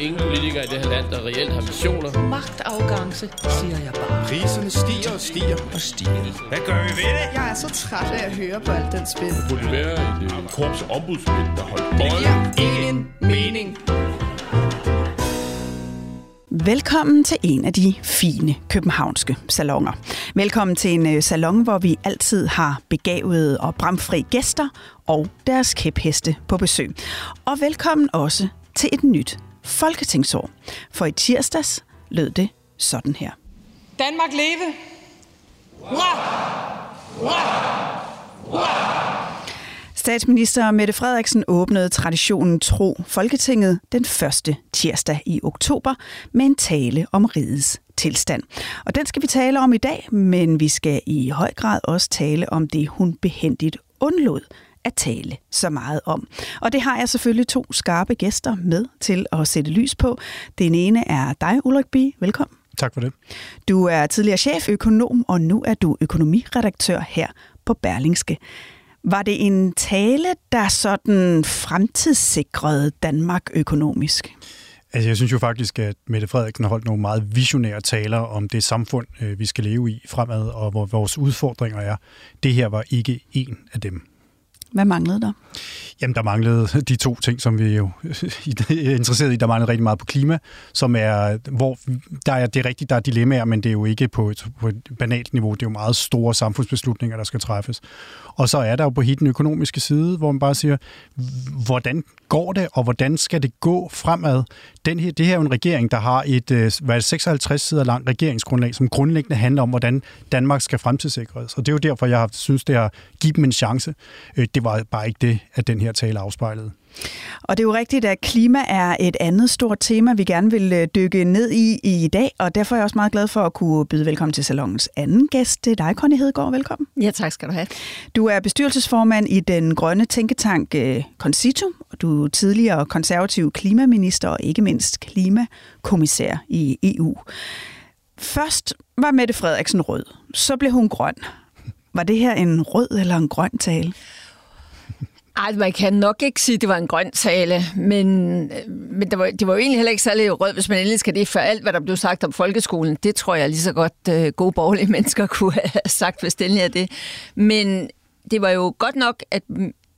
ingen politikere i det her land, der reelt har visioner. Magtafgangse, siger jeg bare. Priserne stiger og stiger og stiger. Hvad gør vi ved det? Jeg er så træt af at høre på alt den spil. Det burde være et øh, korps ombudsmænd, der holdt Det giver ingen mening. Velkommen til en af de fine københavnske salonger. Velkommen til en øh, salon, hvor vi altid har begavede og bramfri gæster og deres kæpheste på besøg. Og velkommen også til et nyt folketingsår. For i tirsdags lød det sådan her. Danmark leve! Hurra! Hurra! Hurra! Statsminister Mette Frederiksen åbnede traditionen tro Folketinget den første tirsdag i oktober med en tale om rigets tilstand. Og den skal vi tale om i dag, men vi skal i høj grad også tale om det, hun behendigt undlod at tale så meget om. Og det har jeg selvfølgelig to skarpe gæster med til at sætte lys på. Den ene er dig, Ulrik Bie. Velkommen. Tak for det. Du er tidligere cheføkonom, og nu er du økonomiredaktør her på Berlingske. Var det en tale, der sådan fremtidssikrede Danmark økonomisk? Altså, jeg synes jo faktisk, at Mette Frederiksen har holdt nogle meget visionære taler om det samfund, øh, vi skal leve i fremad, og hvor vores udfordringer er. Det her var ikke en af dem. Hvad manglede der? Jamen, der manglede de to ting, som vi jo er interesseret i. Der manglede rigtig meget på klima, som er, hvor der er, det er rigtigt, der er dilemmaer, men det er jo ikke på et, på et banalt niveau. Det er jo meget store samfundsbeslutninger, der skal træffes. Og så er der jo på den økonomiske side, hvor man bare siger, hvordan går det, og hvordan skal det gå fremad? Den her, det her er jo en regering, der har et øh, hvad er det, 56 sider langt regeringsgrundlag, som grundlæggende handler om, hvordan Danmark skal fremtidssikres. Og det er jo derfor, jeg har, synes, det har givet dem en chance. Det det var bare ikke det, at den her tale afspejlede. Og det er jo rigtigt, at klima er et andet stort tema, vi gerne vil øh, dykke ned i i dag, og derfor er jeg også meget glad for at kunne byde velkommen til salongens anden gæst. Det er dig, Conny Hedegaard. Velkommen. Ja, tak skal du have. Du er bestyrelsesformand i den grønne tænketank øh, Concito, og du er tidligere konservativ klimaminister og ikke mindst klimakommissær i EU. Først var Mette Frederiksen rød, så blev hun grøn. Var det her en rød eller en grøn tale? Ej, man kan nok ikke sige, at det var en grøn tale, men, øh, men det, var, det var jo egentlig heller ikke særlig rød, hvis man endelig skal det for alt, hvad der blev sagt om folkeskolen. Det tror jeg lige så godt øh, gode borgerlige mennesker kunne have sagt, hvis det er det. Men det var jo godt nok, at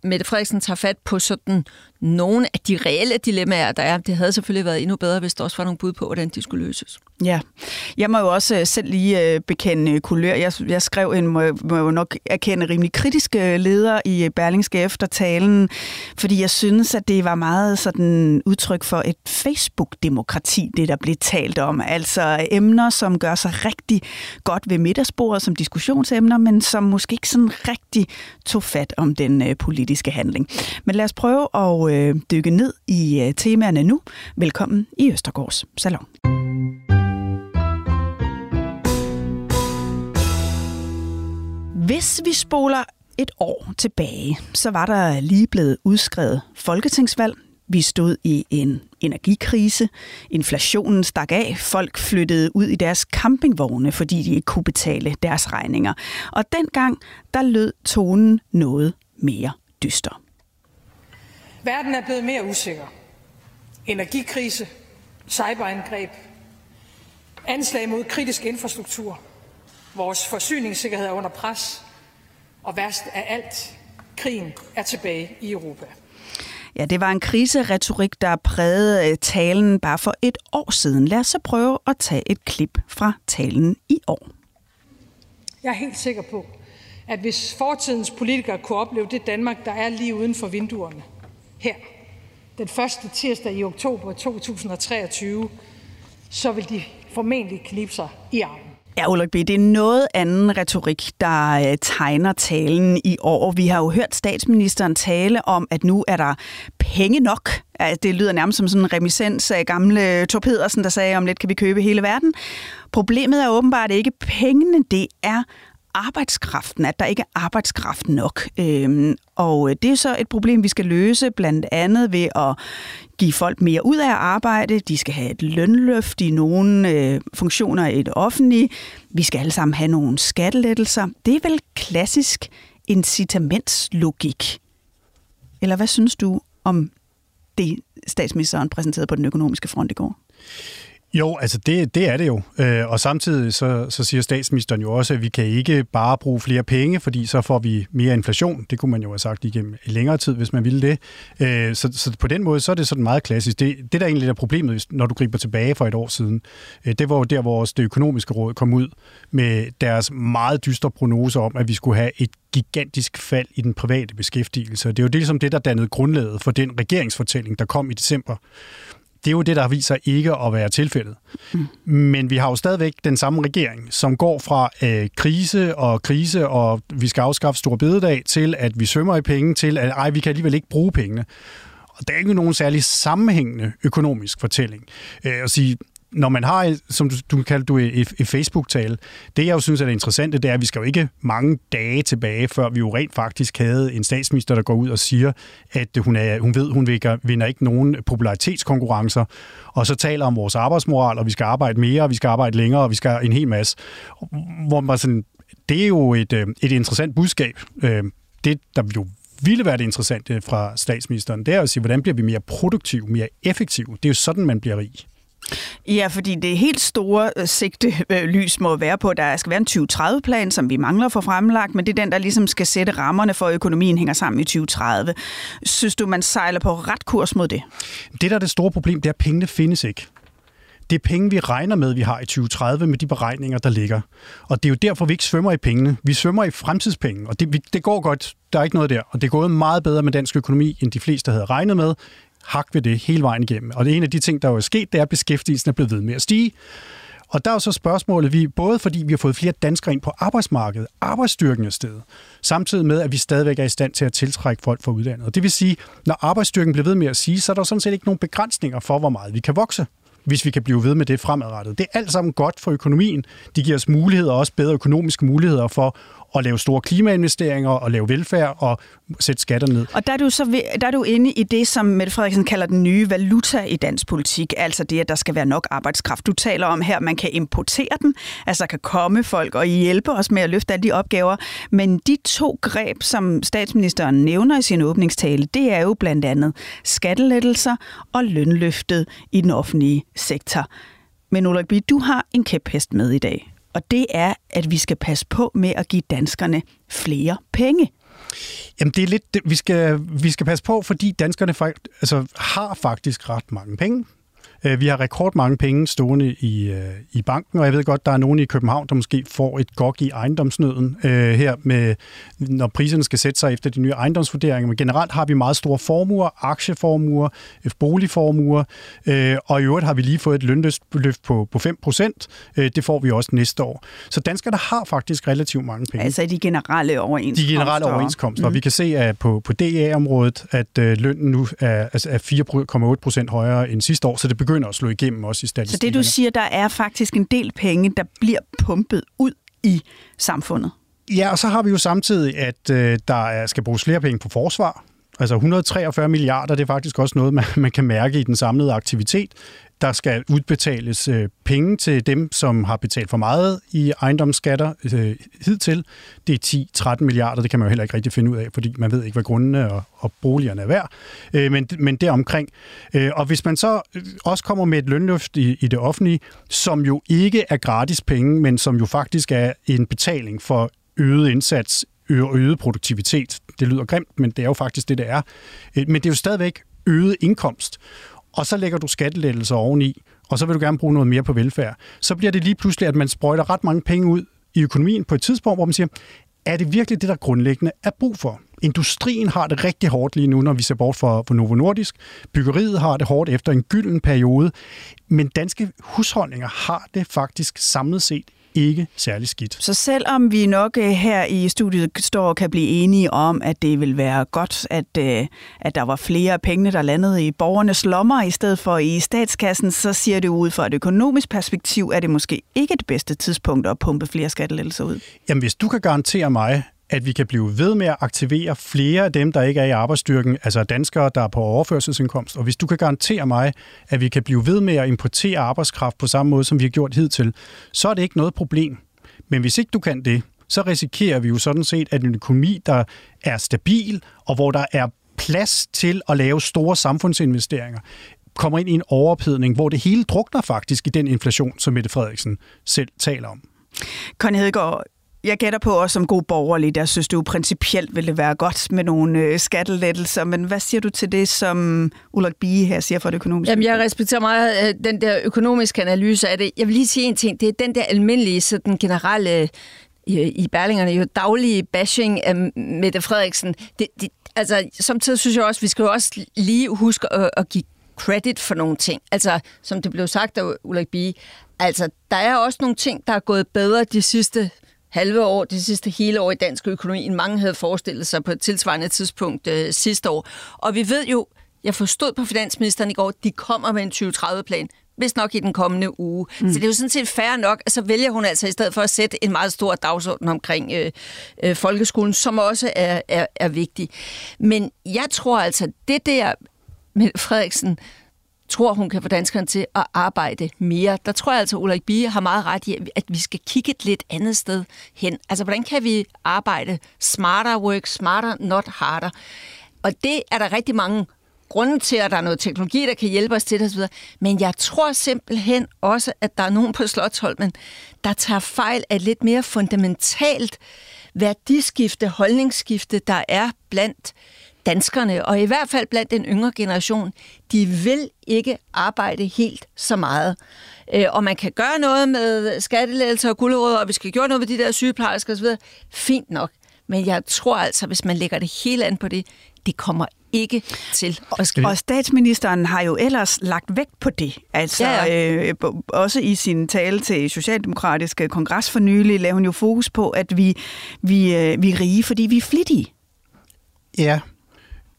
Mette Frederiksen tager fat på sådan nogle af de reelle dilemmaer, der er. Det havde selvfølgelig været endnu bedre, hvis der også var nogle bud på, hvordan de skulle løses. Ja, jeg må jo også øh, selv lige øh, bekende øh, kulør. Jeg, jeg skrev en, må, må jo nok erkende, rimelig kritisk leder i Berlingske efter talen, fordi jeg synes, at det var meget sådan udtryk for et Facebook-demokrati, det der blev talt om. Altså emner, som gør sig rigtig godt ved middagsbordet som diskussionsemner, men som måske ikke sådan rigtig tog fat om den politiske handling. Men lad os prøve at øh, dykke ned i øh, temaerne nu. Velkommen i Østergårds Salon. Hvis vi spoler et år tilbage, så var der lige blevet udskrevet folketingsvalg. Vi stod i en energikrise. Inflationen stak af. Folk flyttede ud i deres campingvogne, fordi de ikke kunne betale deres regninger. Og dengang, der lød tonen noget mere dyster. Verden er blevet mere usikker. Energikrise, cyberangreb, anslag mod kritisk infrastruktur, vores forsyningssikkerhed er under pres, og værst af alt, krigen er tilbage i Europa. Ja, det var en kriseretorik, der prægede talen bare for et år siden. Lad os så prøve at tage et klip fra talen i år. Jeg er helt sikker på, at hvis fortidens politikere kunne opleve det Danmark, der er lige uden for vinduerne, her, den første tirsdag i oktober 2023, så vil de formentlig knibe sig i armen. Ja, Ulrik B., det er noget anden retorik, der øh, tegner talen i år. Vi har jo hørt statsministeren tale om, at nu er der penge nok. Altså, det lyder nærmest som sådan en remisens af gamle Torpedersen, der sagde, om lidt kan vi købe hele verden. Problemet er åbenbart ikke pengene, det er arbejdskraften, at der ikke er arbejdskraft nok. Øhm, og øh, det er så et problem, vi skal løse, blandt andet ved at give folk mere ud af at arbejde. De skal have et lønløft i nogle øh, funktioner i det offentlige. Vi skal alle sammen have nogle skattelettelser. Det er vel klassisk incitamentslogik. Eller hvad synes du om det, statsministeren præsenterede på den økonomiske front i går? Jo, altså det, det er det jo. Øh, og samtidig så, så siger statsministeren jo også, at vi kan ikke bare bruge flere penge, fordi så får vi mere inflation. Det kunne man jo have sagt igennem længere tid, hvis man ville det. Øh, så, så på den måde, så er det sådan meget klassisk. Det, det der egentlig er problemet, når du griber tilbage for et år siden, øh, det var jo der, hvor det økonomiske råd kom ud med deres meget dystre prognose om, at vi skulle have et gigantisk fald i den private beskæftigelse. Det er jo det, ligesom det, der dannede grundlaget for den regeringsfortælling, der kom i december det er jo det, der viser ikke at være tilfældet. Mm. Men vi har jo stadigvæk den samme regering, som går fra øh, krise og krise, og vi skal afskaffe stor bededag, til at vi svømmer i penge, til at ej, vi kan alligevel ikke bruge pengene. Og der er ikke nogen særlig sammenhængende økonomisk fortælling. Øh, at sige, når man har, som du, du kalder du i, i Facebook-tale, det jeg jo synes er det interessante, det er, at vi skal jo ikke mange dage tilbage, før vi jo rent faktisk havde en statsminister, der går ud og siger, at hun, er, hun ved, hun vinder ikke nogen popularitetskonkurrencer, og så taler om vores arbejdsmoral, og vi skal arbejde mere, og vi skal arbejde længere, og vi skal en hel masse. Hvor man sådan, det er jo et, øh, et interessant budskab. Øh, det, der jo ville være det interessante fra statsministeren, det er at sige, hvordan bliver vi mere produktive, mere effektive? Det er jo sådan, man bliver rig. Ja, fordi det helt store øh, sigte øh, lys må være på, at der skal være en 2030-plan, som vi mangler for fremlagt, men det er den, der ligesom skal sætte rammerne for, at økonomien hænger sammen i 2030. Synes du, man sejler på ret kurs mod det? Det, der er det store problem, det er, at pengene findes ikke. Det er penge, vi regner med, vi har i 2030 med de beregninger, der ligger. Og det er jo derfor, vi ikke svømmer i pengene. Vi svømmer i fremtidspenge, og det, det går godt. Der er ikke noget der. Og det er gået meget bedre med dansk økonomi, end de fleste havde regnet med hak ved det hele vejen igennem. Og det en af de ting, der er sket, det er, at beskæftigelsen er blevet ved med at stige. Og der er jo så spørgsmålet, vi, både fordi vi har fået flere danskere ind på arbejdsmarkedet, arbejdsstyrken er stedet, samtidig med, at vi stadigvæk er i stand til at tiltrække folk fra udlandet. Og det vil sige, når arbejdsstyrken bliver ved med at sige, så er der sådan set ikke nogen begrænsninger for, hvor meget vi kan vokse hvis vi kan blive ved med det fremadrettet. Det er alt sammen godt for økonomien. Det giver os muligheder, også bedre økonomiske muligheder for at lave store klimainvesteringer og lave velfærd og sætte skatter ned. Og der er du så der er du inde i det, som Mette Frederiksen kalder den nye valuta i dansk politik, altså det, at der skal være nok arbejdskraft. Du taler om her, at man kan importere den, altså kan komme folk og hjælpe os med at løfte alle de opgaver. Men de to greb, som statsministeren nævner i sin åbningstale, det er jo blandt andet skattelettelser og lønløftet i den offentlige sektor. Men Ulrik B., du har en kæphest med i dag og det er, at vi skal passe på med at give danskerne flere penge. Jamen det er lidt, vi skal, vi skal passe på, fordi danskerne altså, har faktisk ret mange penge. Øh, vi har rekordmange penge stående i, øh, i banken, og jeg ved godt, der er nogen i København, der måske får et gok i ejendomsnøden øh, her, med, når priserne skal sætte sig efter de nye ejendomsvurderinger. Men generelt har vi meget store formuer, aktieformuer, øh, boligformuer, øh, og i øvrigt har vi lige fået et lønløft på, på 5 procent. Øh, det får vi også næste år. Så danskerne har faktisk relativt mange penge. Altså de generelle overenskomster. De generelle overenskomster. Mm. Vi kan se at på, på DA-området, at øh, lønnen nu er, altså er 4,8 procent højere end sidste år, så det begynder at slå igennem også i statistikkerne. Så det du siger, der er faktisk en del penge, der bliver pumpet ud i samfundet? Ja, og så har vi jo samtidig, at øh, der skal bruges flere penge på forsvar. Altså 143 milliarder, det er faktisk også noget, man, man kan mærke i den samlede aktivitet. Der skal udbetales øh, penge til dem, som har betalt for meget i ejendomsskatter øh, hidtil. Det er 10-13 milliarder, det kan man jo heller ikke rigtig finde ud af, fordi man ved ikke, hvad grundene og, og boligerne er værd. Øh, men, men det er omkring. Øh, og hvis man så øh, også kommer med et lønløft i, i det offentlige, som jo ikke er gratis penge, men som jo faktisk er en betaling for øget indsats øget produktivitet. Det lyder grimt, men det er jo faktisk det, det er. Øh, men det er jo stadigvæk øget indkomst og så lægger du skattelettelser oveni, og så vil du gerne bruge noget mere på velfærd, så bliver det lige pludselig, at man sprøjter ret mange penge ud i økonomien på et tidspunkt, hvor man siger, er det virkelig det, der grundlæggende er brug for? Industrien har det rigtig hårdt lige nu, når vi ser bort fra, fra Novo Nordisk. Byggeriet har det hårdt efter en gylden periode. Men danske husholdninger har det faktisk samlet set ikke særlig skidt. Så selvom vi nok øh, her i studiet står og kan blive enige om, at det vil være godt, at, øh, at der var flere penge, der landede i borgernes lommer i stedet for i statskassen, så siger det ud fra et økonomisk perspektiv, er det måske ikke det bedste tidspunkt at pumpe flere skattelettelser ud. Jamen, hvis du kan garantere mig, at vi kan blive ved med at aktivere flere af dem, der ikke er i arbejdsstyrken, altså danskere, der er på overførselsindkomst. Og hvis du kan garantere mig, at vi kan blive ved med at importere arbejdskraft på samme måde, som vi har gjort hidtil, så er det ikke noget problem. Men hvis ikke du kan det, så risikerer vi jo sådan set, at en økonomi, der er stabil, og hvor der er plads til at lave store samfundsinvesteringer, kommer ind i en overophedning, hvor det hele drukner faktisk i den inflation, som Mette Frederiksen selv taler om. Conny Hedegaard, jeg gætter på også som god borgerlig, der synes du principielt ville være godt med nogle øh, skattelettelser, men hvad siger du til det, som Ulrik Bie her siger for det økonomiske? Jamen, jeg respekterer meget øh, den der økonomiske analyse af det. Jeg vil lige sige en ting. Det er den der almindelige, sådan generelle i, i Berlingerne, jo daglige bashing af Mette Frederiksen. Det, det, altså, samtidig synes jeg også, vi skal jo også lige huske at, at give credit for nogle ting. Altså, som det blev sagt af Ulrik Bie, altså, der er også nogle ting, der er gået bedre de sidste halve år, det sidste hele år i dansk økonomi, end mange havde forestillet sig på et tilsvarende tidspunkt øh, sidste år. Og vi ved jo, jeg forstod på finansministeren i går, de kommer med en 2030-plan, hvis nok i den kommende uge. Mm. Så det er jo sådan set fair nok, at så vælger hun altså i stedet for at sætte en meget stor dagsorden omkring øh, øh, folkeskolen, som også er, er, er vigtig. Men jeg tror altså, det der med Frederiksen tror, hun kan få danskerne til at arbejde mere. Der tror jeg altså, at Ulrik Bie har meget ret i, at vi skal kigge et lidt andet sted hen. Altså, hvordan kan vi arbejde smarter, work smarter, not harder? Og det er der rigtig mange grunde til, at der er noget teknologi, der kan hjælpe os til det osv. Men jeg tror simpelthen også, at der er nogen på Slottholmen, der tager fejl af lidt mere fundamentalt værdiskifte, holdningsskifte, der er blandt danskerne, og i hvert fald blandt den yngre generation, de vil ikke arbejde helt så meget. Øh, og man kan gøre noget med skattelettelser og guldråd, og vi skal gøre noget med de der sygeplejersker osv. Fint nok. Men jeg tror altså, hvis man lægger det hele an på det, det kommer ikke til at ske. Og statsministeren har jo ellers lagt vægt på det. Altså ja, ja. Øh, også i sin tale til Socialdemokratiske Kongres for nylig lavede hun jo fokus på, at vi, vi, øh, vi er rige, fordi vi er flittige. Ja,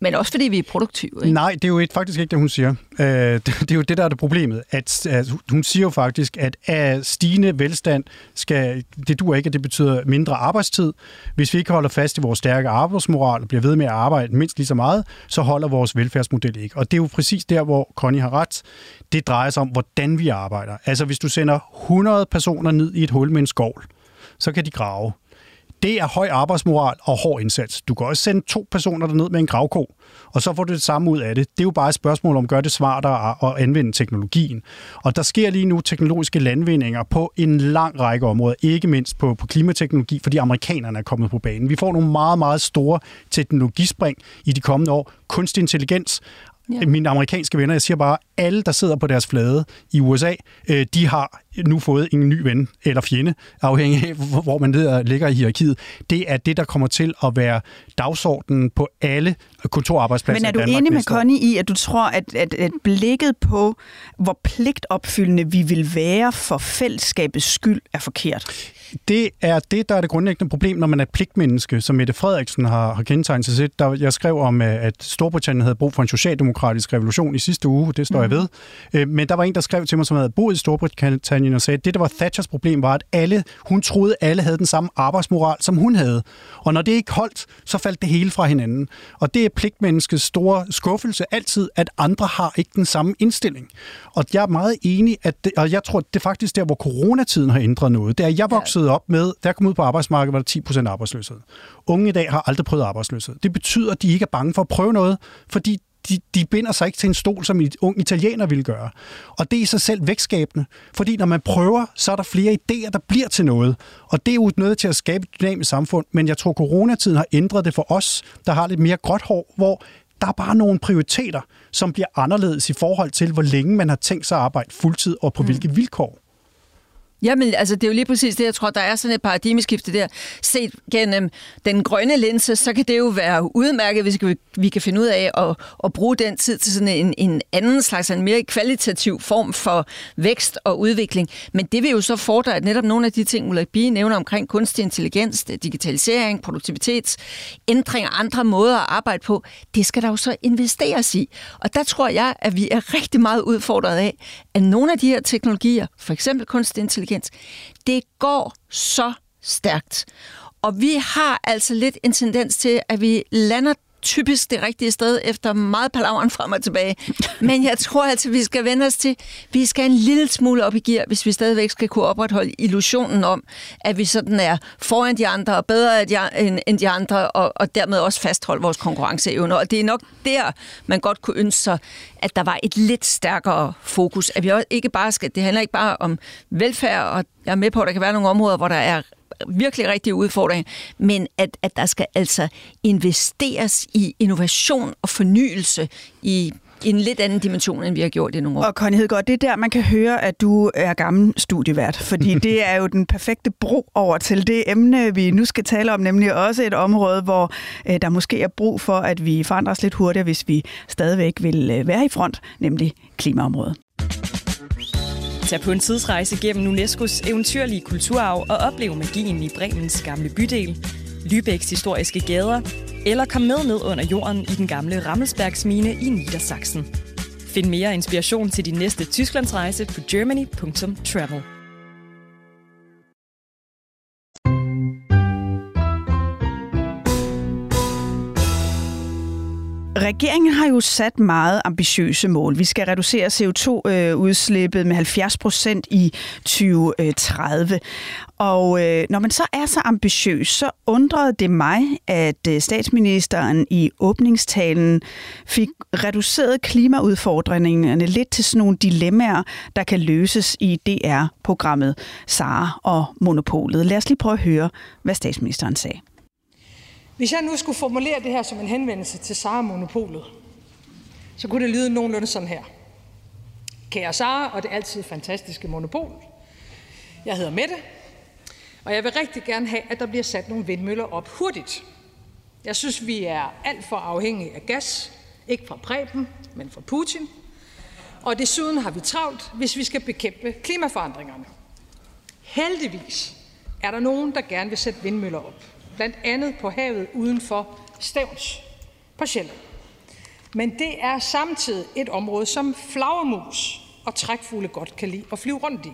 men også fordi vi er produktive. Ikke? Nej, det er jo et, faktisk ikke det, hun siger. Øh, det, det er jo det, der er det problemet. At, at hun siger jo faktisk, at at stigende velstand skal, det duer ikke, at det betyder mindre arbejdstid. Hvis vi ikke holder fast i vores stærke arbejdsmoral og bliver ved med at arbejde mindst lige så meget, så holder vores velfærdsmodel ikke. Og det er jo præcis der, hvor Connie har ret. Det drejer sig om, hvordan vi arbejder. Altså, hvis du sender 100 personer ned i et hul med en skovl, så kan de grave. Det er høj arbejdsmoral og hård indsats. Du kan også sende to personer derned med en gravko, og så får du det samme ud af det. Det er jo bare et spørgsmål om at gøre det smartere at anvende teknologien. Og der sker lige nu teknologiske landvindinger på en lang række områder, ikke mindst på, på klimateknologi, fordi amerikanerne er kommet på banen. Vi får nogle meget, meget store teknologispring i de kommende år. Kunstig intelligens, Ja. Mine amerikanske venner, jeg siger bare, alle, der sidder på deres flade i USA, øh, de har nu fået en ny ven eller fjende, afhængig af, hvor man ligger i hierarkiet. Det er det, der kommer til at være dagsordenen på alle kontorarbejdspladser Men er du enig med Connie i, at du tror, at, at, at blikket på, hvor pligtopfyldende vi vil være for fællesskabets skyld, er forkert? Det er det, der er det grundlæggende problem, når man er pligtmenneske, som Mette Frederiksen har, har kendetegnet sig selv. Der, jeg skrev om, at Storbritannien havde brug for en socialdemokratisk revolution i sidste uge, det står mm. jeg ved. Øh, men der var en, der skrev til mig, som havde boet i Storbritannien og sagde, at det, der var Thatchers problem, var, at alle, hun troede, alle havde den samme arbejdsmoral, som hun havde. Og når det ikke holdt, så faldt det hele fra hinanden. Og det er pligtmenneskets store skuffelse altid, at andre har ikke den samme indstilling. Og jeg er meget enig, at det, og jeg tror, det er faktisk der, hvor coronatiden har ændret noget. Det er, jeg voksede op med, da jeg kom ud på arbejdsmarkedet, var der 10 procent arbejdsløshed. Unge i dag har aldrig prøvet arbejdsløshed. Det betyder, at de ikke er bange for at prøve noget, fordi de, de binder sig ikke til en stol, som en ung italiener ville gøre. Og det er i sig selv vækstskabende, fordi når man prøver, så er der flere idéer, der bliver til noget. Og det er jo noget til at skabe et dynamisk samfund, men jeg tror, coronatiden har ændret det for os, der har lidt mere gråt hår, hvor der er bare nogle prioriteter, som bliver anderledes i forhold til, hvor længe man har tænkt sig at arbejde fuldtid og på mm. hvilke vilkår. Jamen, altså, det er jo lige præcis det, jeg tror, der er sådan et paradigmeskifte der. Set gennem den grønne linse, så kan det jo være udmærket, hvis vi kan finde ud af at, at bruge den tid til sådan en, en anden slags, en mere kvalitativ form for vækst og udvikling. Men det vil jo så fordre, at netop nogle af de ting, Ulrik Bie nævner omkring kunstig intelligens, digitalisering, produktivitetsændring og andre måder at arbejde på, det skal der jo så investeres i. Og der tror jeg, at vi er rigtig meget udfordret af, at nogle af de her teknologier, for eksempel kunstig intelligens, det går så stærkt. Og vi har altså lidt en tendens til, at vi lander typisk det rigtige sted efter meget palaveren frem og tilbage. Men jeg tror altså, vi skal vende os til, vi skal en lille smule op i gear, hvis vi stadigvæk skal kunne opretholde illusionen om, at vi sådan er foran de andre og bedre end de andre, og, og dermed også fastholde vores konkurrenceevne. Og det er nok der, man godt kunne ønske sig, at der var et lidt stærkere fokus. At vi også ikke bare skal, det handler ikke bare om velfærd, og jeg er med på, at der kan være nogle områder, hvor der er virkelig rigtig udfordring, men at, at der skal altså investeres i innovation og fornyelse i en lidt anden dimension, end vi har gjort i nogle år. Og Connie Hedegaard, det er der, man kan høre, at du er gammel studievært, fordi det er jo den perfekte bro over til det emne, vi nu skal tale om, nemlig også et område, hvor øh, der måske er brug for, at vi forandrer os lidt hurtigere, hvis vi stadigvæk vil øh, være i front, nemlig klimaområdet. Tag på en tidsrejse gennem UNESCO's eventyrlige kulturarv og oplev magien i Bremens gamle bydel, Lübecks historiske gader, eller kom med ned under jorden i den gamle Rammelsbergsmine i Niedersachsen. Find mere inspiration til din næste Tysklandsrejse på germany.travel. Regeringen har jo sat meget ambitiøse mål. Vi skal reducere CO2-udslippet øh, med 70 procent i 2030. Og øh, når man så er så ambitiøs, så undrede det mig, at øh, statsministeren i åbningstalen fik reduceret klimaudfordringerne lidt til sådan nogle dilemmaer, der kan løses i DR-programmet Sara og Monopolet. Lad os lige prøve at høre, hvad statsministeren sagde. Hvis jeg nu skulle formulere det her som en henvendelse til Sara Monopolet, så kunne det lyde nogenlunde sådan her. Kære Sara og det altid fantastiske monopol. Jeg hedder Mette, og jeg vil rigtig gerne have, at der bliver sat nogle vindmøller op hurtigt. Jeg synes, vi er alt for afhængige af gas, ikke fra Preben, men fra Putin. Og desuden har vi travlt, hvis vi skal bekæmpe klimaforandringerne. Heldigvis er der nogen, der gerne vil sætte vindmøller op blandt andet på havet uden for Stævns på Sjælland. Men det er samtidig et område, som flagermus og trækfugle godt kan lide at flyve rundt i.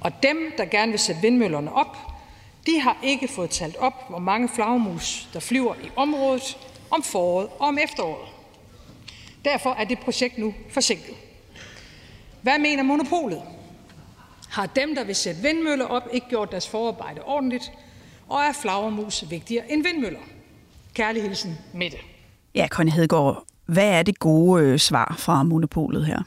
Og dem, der gerne vil sætte vindmøllerne op, de har ikke fået talt op, hvor mange flagermus, der flyver i området om foråret og om efteråret. Derfor er det projekt nu forsinket. Hvad mener monopolet? Har dem, der vil sætte vindmøller op, ikke gjort deres forarbejde ordentligt, og er flagermus vigtigere end vindmøller? Kærlig hilsen, Mette. Ja, Conny Hedegaard, hvad er det gode øh, svar fra monopolet her?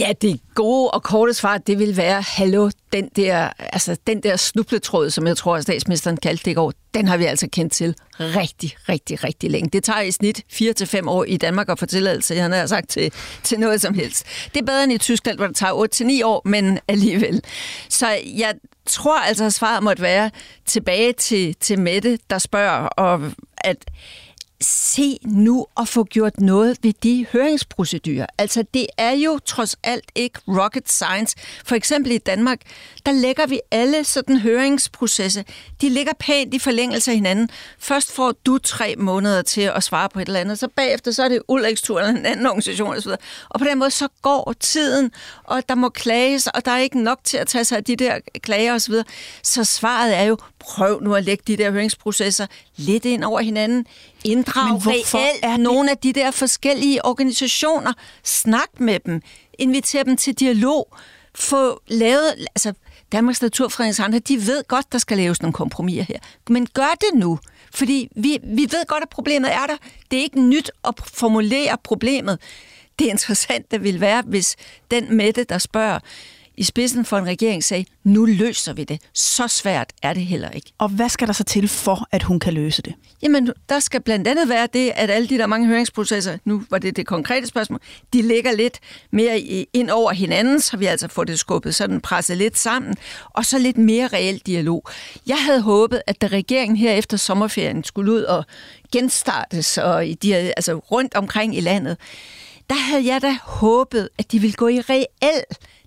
Ja, det gode og korte svar, det vil være, hallo, den der, altså, den der snubletråd, som jeg tror, at statsministeren kaldte det i går, den har vi altså kendt til rigtig, rigtig, rigtig længe. Det tager i snit 4-5 år i Danmark at få tilladelse, han har sagt, til, til noget som helst. Det er bedre end i Tyskland, hvor det tager 8-9 år, men alligevel. Så jeg tror altså, at svaret måtte være tilbage til, til Mette, der spørger, og at se nu at få gjort noget ved de høringsprocedurer. Altså, det er jo trods alt ikke rocket science. For eksempel i Danmark, der lægger vi alle sådan høringsprocesser. De ligger pænt i forlængelse af hinanden. Først får du tre måneder til at svare på et eller andet, så bagefter så er det Ulriks tur eller en anden organisation osv. Og på den måde så går tiden, og der må klages, og der er ikke nok til at tage sig af de der klager osv. Så svaret er jo, prøv nu at lægge de der høringsprocesser lidt ind over hinanden. Inddrag reelt er nogle af de der forskellige organisationer. Snak med dem. Inviter dem til dialog. Få lavet... Altså, Danmarks Naturfredningshandler, de ved godt, der skal laves nogle kompromiser her. Men gør det nu. Fordi vi, vi ved godt, at problemet er der. Det er ikke nyt at formulere problemet. Det interessante vil være, hvis den Mette, der spørger, i spidsen for en regering sagde, nu løser vi det. Så svært er det heller ikke. Og hvad skal der så til for, at hun kan løse det? Jamen, der skal blandt andet være det, at alle de der mange høringsprocesser, nu var det det konkrete spørgsmål, de ligger lidt mere ind over hinanden, så vi altså får det skubbet sådan presset lidt sammen, og så lidt mere reel dialog. Jeg havde håbet, at da regeringen her efter sommerferien skulle ud og genstartes og i de, altså rundt omkring i landet, der havde jeg da håbet, at de ville gå i reel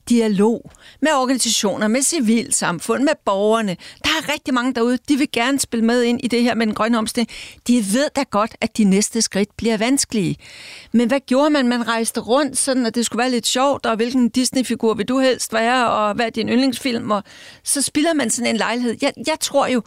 dialog med organisationer, med civilsamfund, med borgerne. Der er rigtig mange derude, de vil gerne spille med ind i det her med den grønne omstilling. De ved da godt, at de næste skridt bliver vanskelige. Men hvad gjorde man? Man rejste rundt, sådan at det skulle være lidt sjovt, og hvilken Disney-figur vil du helst være, og hvad er din yndlingsfilm? Og så spiller man sådan en lejlighed. Jeg, jeg tror jo,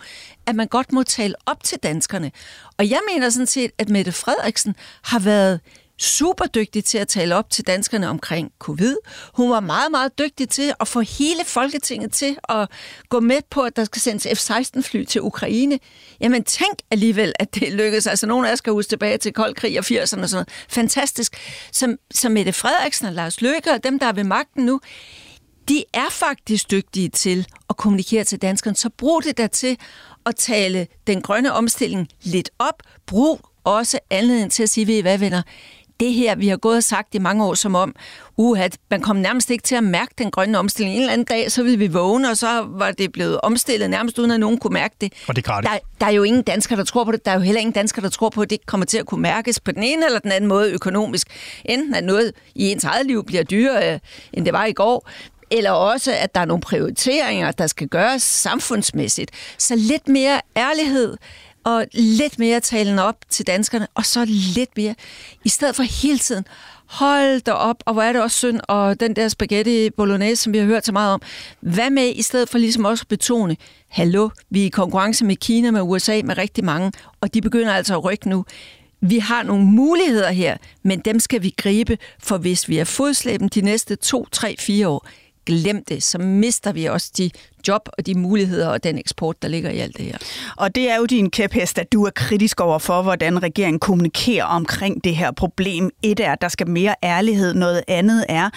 at man godt må tale op til danskerne. Og jeg mener sådan set, at Mette Frederiksen har været super dygtig til at tale op til danskerne omkring covid. Hun var meget, meget dygtig til at få hele Folketinget til at gå med på, at der skal sendes F-16-fly til Ukraine. Jamen tænk alligevel, at det lykkedes. Altså nogle af os skal huske tilbage til kold krig og 80'erne og sådan noget. Fantastisk. Som, som Mette Frederiksen og Lars Løkke og dem, der er ved magten nu, de er faktisk dygtige til at kommunikere til danskerne. Så brug det der til at tale den grønne omstilling lidt op. Brug også anledning til at sige, ved I hvad venner, det her, vi har gået og sagt i mange år, som om, uh, at man kom nærmest ikke til at mærke den grønne omstilling. En eller anden dag, så ville vi vågne, og så var det blevet omstillet nærmest uden at nogen kunne mærke det. Og det er der, der er jo ingen danskere, der tror på det. Der er jo heller ingen danskere, der tror på, at det kommer til at kunne mærkes på den ene eller den anden måde økonomisk. Enten at noget i ens eget liv bliver dyrere, end det var i går, eller også, at der er nogle prioriteringer, der skal gøres samfundsmæssigt. Så lidt mere ærlighed, og lidt mere talen op til danskerne, og så lidt mere, i stedet for hele tiden, hold da op, og hvor er det også synd, og den der spaghetti bolognese, som vi har hørt så meget om. Hvad med, i stedet for ligesom også at betone, hallo, vi er i konkurrence med Kina, med USA, med rigtig mange, og de begynder altså at rykke nu. Vi har nogle muligheder her, men dem skal vi gribe, for hvis vi er fodslæben de næste to, tre, fire år, glem det, så mister vi også de job og de muligheder og den eksport, der ligger i alt det her. Og det er jo din kæphest, at du er kritisk over for, hvordan regeringen kommunikerer omkring det her problem. Et er, at der skal mere ærlighed. Noget andet er,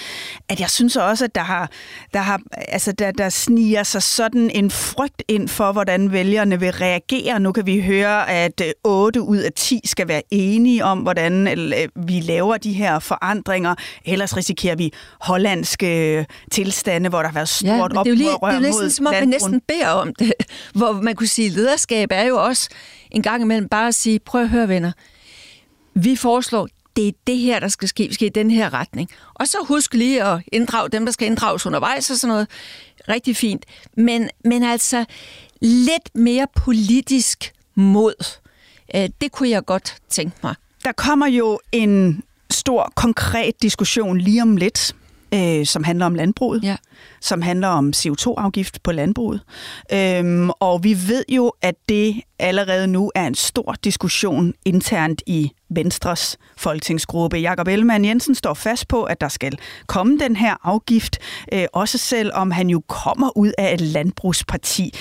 at jeg synes også, at der, har, der, har, altså der, der sniger sig sådan en frygt ind for, hvordan vælgerne vil reagere. Nu kan vi høre, at 8 ud af 10 skal være enige om, hvordan vi laver de her forandringer. Ellers risikerer vi hollandske tilstande, hvor der har været stort ja, oprør mod som om man næsten beder om det. Hvor man kunne sige, at lederskab er jo også en gang imellem bare at sige, prøv at høre venner, vi foreslår, det er det her, der skal ske, vi skal i den her retning. Og så husk lige at inddrage dem, der skal inddrages undervejs og sådan noget. Rigtig fint. Men, men altså, lidt mere politisk mod, øh, det kunne jeg godt tænke mig. Der kommer jo en stor, konkret diskussion lige om lidt øh, som handler om landbruget, ja. som handler om CO2-afgift på landbruget. Øhm, og vi ved jo, at det allerede nu er en stor diskussion internt i Venstres folketingsgruppe. Jakob Ellemann Jensen står fast på, at der skal komme den her afgift, øh, også selvom han jo kommer ud af et landbrugsparti.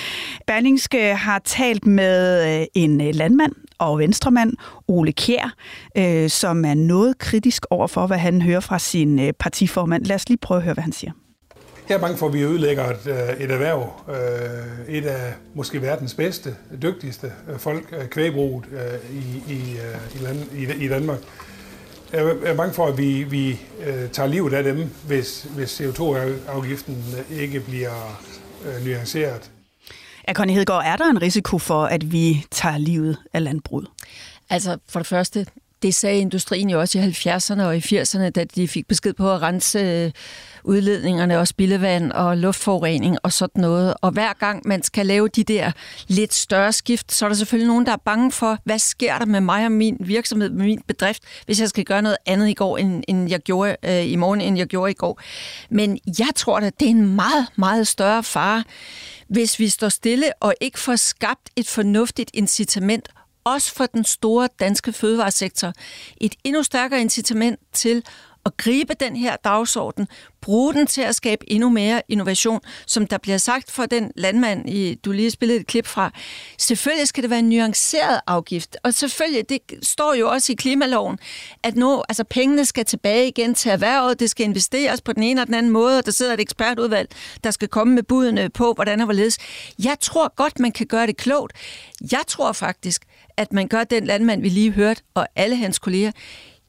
Berlingske har talt med øh, en øh, landmand og venstremand, Ole Kjær, øh, som er noget kritisk over for, hvad han hører fra sin øh, partiformand. Lad os lige prøve at høre, hvad han siger. Jeg er bange for, at vi ødelægger et, øh, et erhverv, øh, et af måske verdens bedste, dygtigste folk, kvægbruget i, i, i, land, i, i Danmark. Jeg er bange for, at vi, vi tager livet af dem, hvis, hvis CO2-afgiften ikke bliver nuanceret. Ja, Connie Hedegaard, er der en risiko for, at vi tager livet af landbruget? Altså, for det første, det sagde industrien jo også i 70'erne og i 80'erne, da de fik besked på at rense øh, udledningerne og spildevand og luftforurening og sådan noget. Og hver gang man skal lave de der lidt større skift, så er der selvfølgelig nogen, der er bange for, hvad sker der med mig og min virksomhed, med min bedrift, hvis jeg skal gøre noget andet i går, end, end jeg gjorde øh, i morgen, end jeg gjorde i går. Men jeg tror at det er en meget, meget større fare, hvis vi står stille og ikke får skabt et fornuftigt incitament også for den store danske fødevaresektor, et endnu stærkere incitament til at gribe den her dagsorden, bruge den til at skabe endnu mere innovation, som der bliver sagt for den landmand, i, du lige spillede et klip fra. Selvfølgelig skal det være en nuanceret afgift, og selvfølgelig, det står jo også i klimaloven, at nu, altså pengene skal tilbage igen til erhvervet, det skal investeres på den ene og den anden måde, og der sidder et ekspertudvalg, der skal komme med budene på, hvordan og hvorledes. Jeg tror godt, man kan gøre det klogt. Jeg tror faktisk, at man gør den landmand, vi lige hørte, og alle hans kolleger,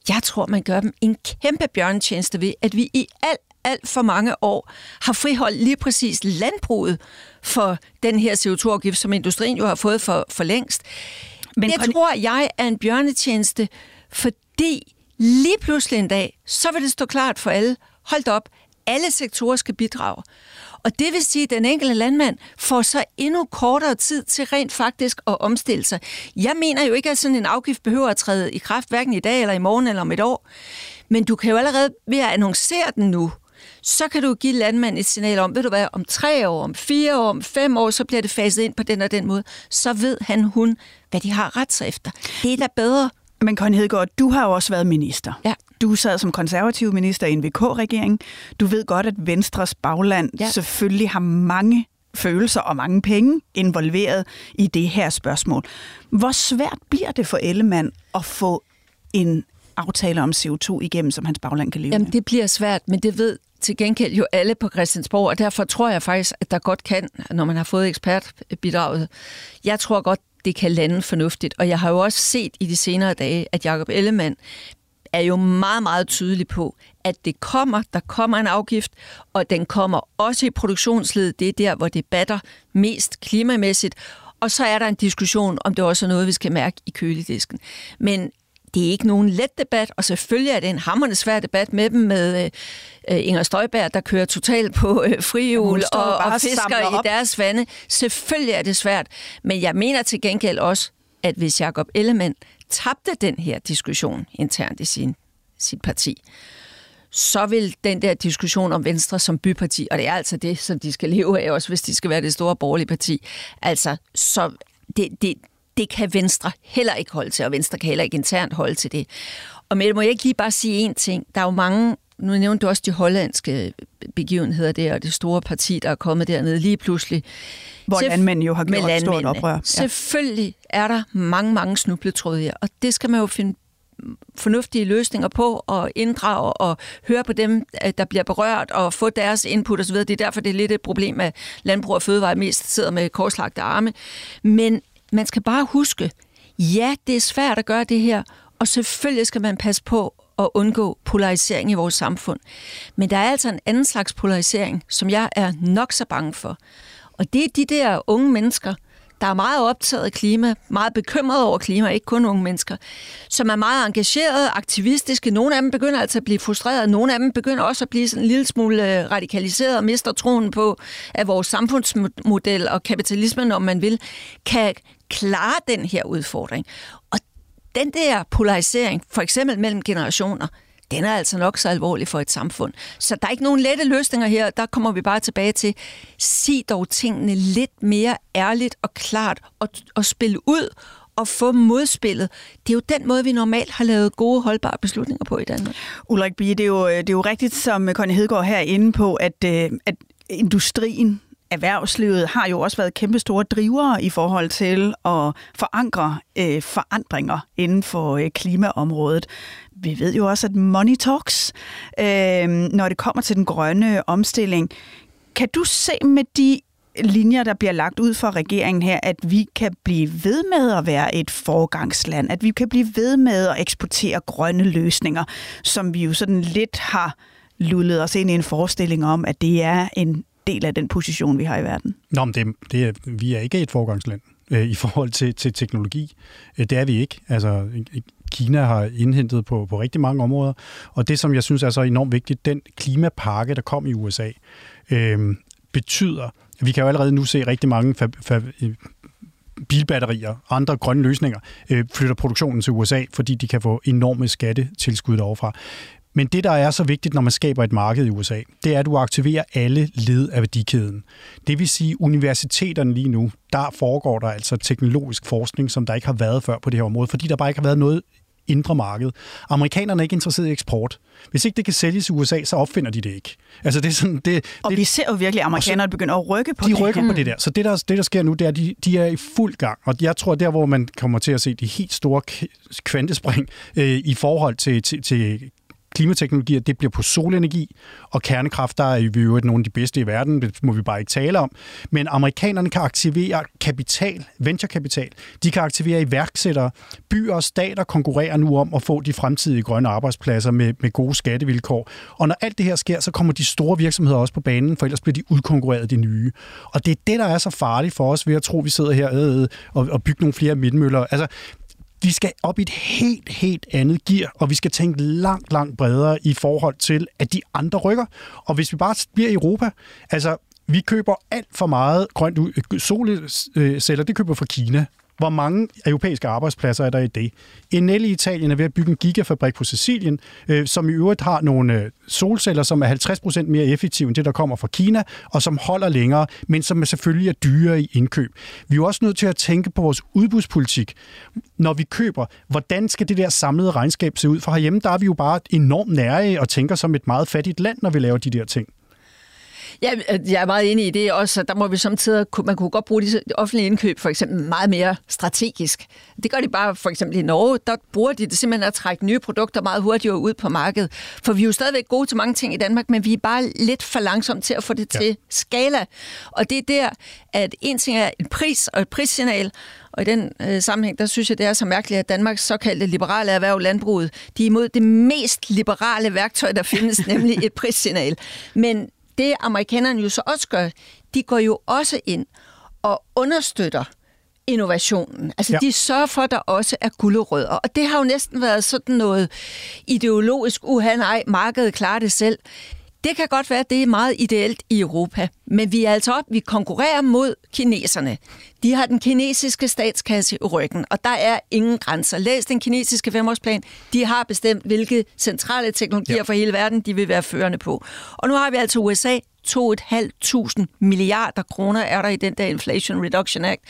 jeg tror, man gør dem en kæmpe bjørnetjeneste ved, at vi i alt alt for mange år har friholdt lige præcis landbruget for den her CO2-afgift, som industrien jo har fået for, for længst. Men det tror jeg er en bjørnetjeneste, fordi lige pludselig en dag, så vil det stå klart for alle, hold op, alle sektorer skal bidrage. Og det vil sige, at den enkelte landmand får så endnu kortere tid til rent faktisk at omstille sig. Jeg mener jo ikke, at sådan en afgift behøver at træde i kraft, hverken i dag eller i morgen eller om et år. Men du kan jo allerede ved at annoncere den nu, så kan du give landmanden et signal om, ved du hvad, om tre år, om fire år, om fem år, så bliver det faset ind på den og den måde. Så ved han, hun, hvad de har ret sig efter. Det er da bedre. Men Conny Hedegaard, du har jo også været minister. Ja. Du sad som konservativ minister i en VK-regering. Du ved godt, at Venstres bagland ja. selvfølgelig har mange følelser og mange penge involveret i det her spørgsmål. Hvor svært bliver det for Ellemann at få en aftale om CO2 igennem, som hans bagland kan leve Jamen, med? det bliver svært, men det ved til gengæld jo alle på Christiansborg, og derfor tror jeg faktisk, at der godt kan, når man har fået ekspertbidraget, jeg tror godt, det kan lande fornuftigt. Og jeg har jo også set i de senere dage, at Jacob Ellemann er jo meget, meget tydelig på, at det kommer, der kommer en afgift, og den kommer også i produktionsledet. Det er der, hvor det batter mest klimamæssigt. Og så er der en diskussion, om det også er noget, vi skal mærke i køledisken. Men det er ikke nogen let debat, og selvfølgelig er det en hammerende svær debat med dem, med øh, Inger Støjberg, der kører totalt på øh, frihjul og, og fisker i deres vande. Selvfølgelig er det svært, men jeg mener til gengæld også, at hvis Jacob Ellemann tabte den her diskussion internt i sin, sit parti, så vil den der diskussion om Venstre som byparti, og det er altså det, som de skal leve af, også hvis de skal være det store borgerlige parti, altså, så det, det, det kan Venstre heller ikke holde til, og Venstre kan heller ikke internt holde til det. Og med må jeg ikke lige bare sige én ting? Der er jo mange, nu nævnte du også de hollandske begivenheder der, og det store parti, der er kommet dernede lige pludselig. Hvor Selvf- landmænd jo har gjort et stort oprør. Ja. Selvfølgelig er der mange, mange snubletråde og det skal man jo finde fornuftige løsninger på og inddrage og høre på dem, der bliver berørt og få deres input osv. Det er derfor, det er lidt et problem, at Landbrug og Fødevare mest sidder med korslagte arme. Men man skal bare huske, ja, det er svært at gøre det her, og selvfølgelig skal man passe på at undgå polarisering i vores samfund. Men der er altså en anden slags polarisering, som jeg er nok så bange for. Og det er de der unge mennesker, der er meget optaget af klima, meget bekymret over klima, ikke kun unge mennesker, som er meget engagerede, aktivistiske. Nogle af dem begynder altså at blive frustrerede, nogle af dem begynder også at blive sådan en lille smule øh, radikaliseret og mister troen på, at vores samfundsmodel og kapitalismen, om man vil, kan klare den her udfordring. Og den der polarisering, for eksempel mellem generationer, den er altså nok så alvorlig for et samfund. Så der er ikke nogen lette løsninger her. Der kommer vi bare tilbage til, sig dog tingene lidt mere ærligt og klart og, og spille ud og få modspillet. Det er jo den måde, vi normalt har lavet gode, holdbare beslutninger på i Danmark. Ulrik Bie, det er jo, øh, det er jo rigtigt, som Conny Hedegaard her er inde på, at, øh, at industrien erhvervslivet har jo også været kæmpe store drivere i forhold til at forankre øh, forandringer inden for øh, klimaområdet. Vi ved jo også, at money talks, øh, når det kommer til den grønne omstilling. Kan du se med de linjer, der bliver lagt ud for regeringen her, at vi kan blive ved med at være et forgangsland, at vi kan blive ved med at eksportere grønne løsninger, som vi jo sådan lidt har lullet os ind i en forestilling om, at det er en del af den position, vi har i verden. Nå, men det, det er, vi er ikke et forgangsland øh, i forhold til, til teknologi. Øh, det er vi ikke. Altså, Kina har indhentet på, på rigtig mange områder, og det, som jeg synes er så enormt vigtigt, den klimapakke, der kom i USA, øh, betyder, vi kan jo allerede nu se rigtig mange fa- fa- øh, bilbatterier og andre grønne løsninger øh, flytter produktionen til USA, fordi de kan få enorme skattetilskud derovre. Men det, der er så vigtigt, når man skaber et marked i USA, det er, at du aktiverer alle led af værdikæden. Det vil sige, universiteterne lige nu, der foregår der altså teknologisk forskning, som der ikke har været før på det her område, fordi der bare ikke har været noget indre marked. Amerikanerne er ikke interesseret i eksport. Hvis ikke det kan sælges i USA, så opfinder de det ikke. Altså det er sådan, det, og det, vi ser jo virkelig, at amerikanerne begynder at rykke på de det De rykker her. på det der. Så det der, det, der sker nu, det er, at de, de er i fuld gang. Og jeg tror, der hvor man kommer til at se de helt store kvantespring øh, i forhold til, til, til klimateknologier, det bliver på solenergi, og kernekraft, der er vi jo nogle af de bedste i verden, det må vi bare ikke tale om. Men amerikanerne kan aktivere kapital, venturekapital, de kan aktivere iværksættere, byer og stater konkurrerer nu om at få de fremtidige grønne arbejdspladser med, med gode skattevilkår. Og når alt det her sker, så kommer de store virksomheder også på banen, for ellers bliver de udkonkurreret de nye. Og det er det, der er så farligt for os ved at tro, at vi sidder her øh, øh og, og bygger nogle flere vindmøller. Altså, vi skal op i et helt, helt andet gear, og vi skal tænke langt, langt bredere i forhold til, at de andre rykker. Og hvis vi bare bliver i Europa, altså vi køber alt for meget grønt solceller, øh, det køber fra Kina. Hvor mange europæiske arbejdspladser er der i det? Enel i Italien er ved at bygge en gigafabrik på Sicilien, øh, som i øvrigt har nogle øh, solceller, som er 50% mere effektive end det, der kommer fra Kina, og som holder længere, men som er selvfølgelig er dyre i indkøb. Vi er jo også nødt til at tænke på vores udbudspolitik. Når vi køber, hvordan skal det der samlede regnskab se ud? For herhjemme, der er vi jo bare enormt nære og tænker som et meget fattigt land, når vi laver de der ting. Ja, jeg er meget enig i det også. Der må vi samtidig, man kunne godt bruge de offentlige indkøb for eksempel meget mere strategisk. Det gør de bare for eksempel i Norge. Der bruger de det simpelthen at trække nye produkter meget hurtigere ud på markedet. For vi er jo stadigvæk gode til mange ting i Danmark, men vi er bare lidt for langsomme til at få det til ja. skala. Og det er der, at en ting er en pris og et prissignal, og i den øh, sammenhæng, der synes jeg, det er så mærkeligt, at Danmarks såkaldte liberale erhverv, landbruget, de er imod det mest liberale værktøj, der findes, nemlig et prissignal. Men det amerikanerne jo så også gør, de går jo også ind og understøtter innovationen. Altså, ja. de sørger for, at der også er gulderødder. Og det har jo næsten været sådan noget ideologisk, uha nej, markedet klarer det selv. Det kan godt være, at det er meget ideelt i Europa, men vi er altså op, vi konkurrerer mod kineserne. De har den kinesiske statskasse i ryggen, og der er ingen grænser. Læs den kinesiske femårsplan. De har bestemt, hvilke centrale teknologier ja. for hele verden, de vil være førende på. Og nu har vi altså USA. 2.500 milliarder kroner er der i den der Inflation Reduction Act.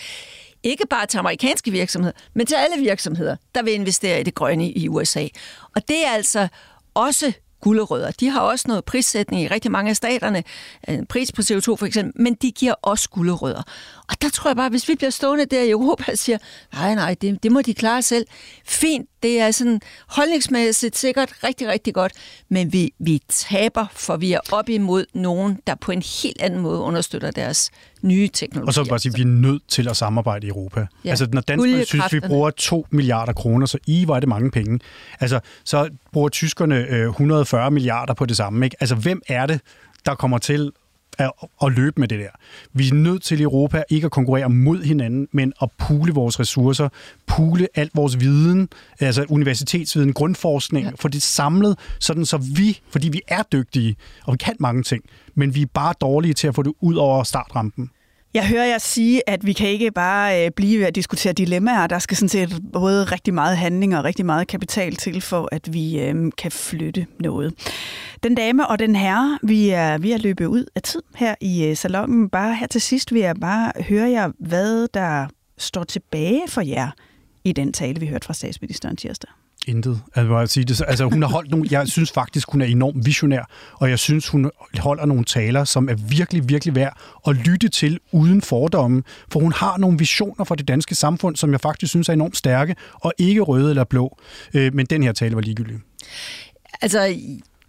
Ikke bare til amerikanske virksomheder, men til alle virksomheder, der vil investere i det grønne i USA. Og det er altså også gulderødder. De har også noget prissætning i rigtig mange af staterne, øh, en pris på CO2 for eksempel, men de giver også gulderødder. Og der tror jeg bare, hvis vi bliver stående der i Europa og siger, nej, nej, det, det må de klare selv. Fint, det er sådan holdningsmæssigt sikkert rigtig, rigtig godt, men vi, vi taber, for vi er op imod nogen, der på en helt anden måde understøtter deres nye teknologier. Og så bare sige, at vi er nødt til at samarbejde i Europa. Ja. Altså, når danskerne synes, vi bruger 2 milliarder kroner, så i var det mange penge. Altså, så bruger tyskerne øh, 140 milliarder på det samme. Ikke? Altså, hvem er det, der kommer til at, at løbe med det der. Vi er nødt til i Europa ikke at konkurrere mod hinanden, men at pule vores ressourcer, pule alt vores viden, altså universitetsviden, grundforskning, ja. for det samlet, sådan så vi, fordi vi er dygtige, og vi kan mange ting, men vi er bare dårlige til at få det ud over startrampen. Jeg hører jer sige, at vi kan ikke bare øh, blive ved at diskutere dilemmaer. Der skal sådan set både rigtig meget handling og rigtig meget kapital til, for at vi øh, kan flytte noget. Den dame og den herre, vi er ved at løbe ud af tid her i øh, salongen. Bare her til sidst vil jeg bare høre jer, hvad der står tilbage for jer i den tale, vi hørte fra statsministeren tirsdag. Intet. Altså, jeg sige det. altså, hun har holdt nogle, jeg synes faktisk, hun er enormt visionær, og jeg synes, hun holder nogle taler, som er virkelig, virkelig værd at lytte til uden fordomme, for hun har nogle visioner for det danske samfund, som jeg faktisk synes er enormt stærke, og ikke røde eller blå. Øh, men den her tale var ligegyldig. Altså,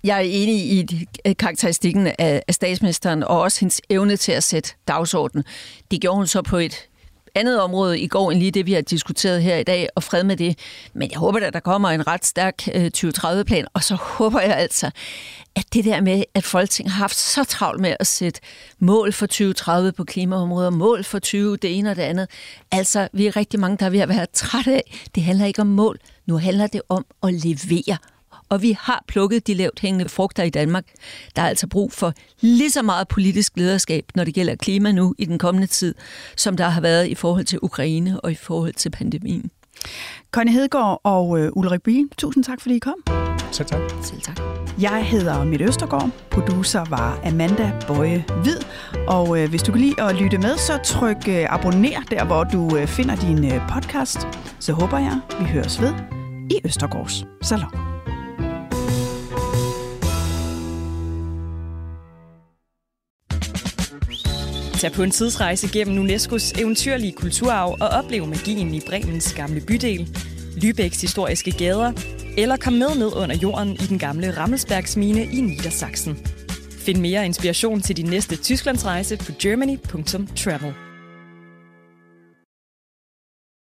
jeg er enig i øh, karakteristikken af statsministeren, og også hendes evne til at sætte dagsordenen. Det gjorde hun så på et andet område i går end lige det, vi har diskuteret her i dag, og fred med det. Men jeg håber, at der kommer en ret stærk øh, 2030-plan, og så håber jeg altså, at det der med, at Folketinget har haft så travlt med at sætte mål for 2030 på klimaområdet, mål for 20, det ene og det andet. Altså, vi er rigtig mange, der er ved at være trætte af. Det handler ikke om mål. Nu handler det om at levere og vi har plukket de lavt hængende frugter i Danmark. Der er altså brug for lige så meget politisk lederskab, når det gælder klima nu i den kommende tid, som der har været i forhold til Ukraine og i forhold til pandemien. Connie Hedegaard og øh, Ulrik Bie, tusind tak, fordi I kom. Selv tak. Selv tak. Jeg hedder Mitt Østergaard. Producer var Amanda Bøje Hvid. Og øh, hvis du kan lide at lytte med, så tryk øh, abonner der, hvor du øh, finder din øh, podcast. Så håber jeg, vi høres ved i Østergårds Salon. Tag på en tidsrejse gennem UNESCO's eventyrlige kulturarv og oplev magien i Bremens gamle bydel, Lübecks historiske gader, eller kom med ned under jorden i den gamle Rammelsbergsmine i Niedersachsen. Find mere inspiration til din næste Tysklandsrejse på germany.travel.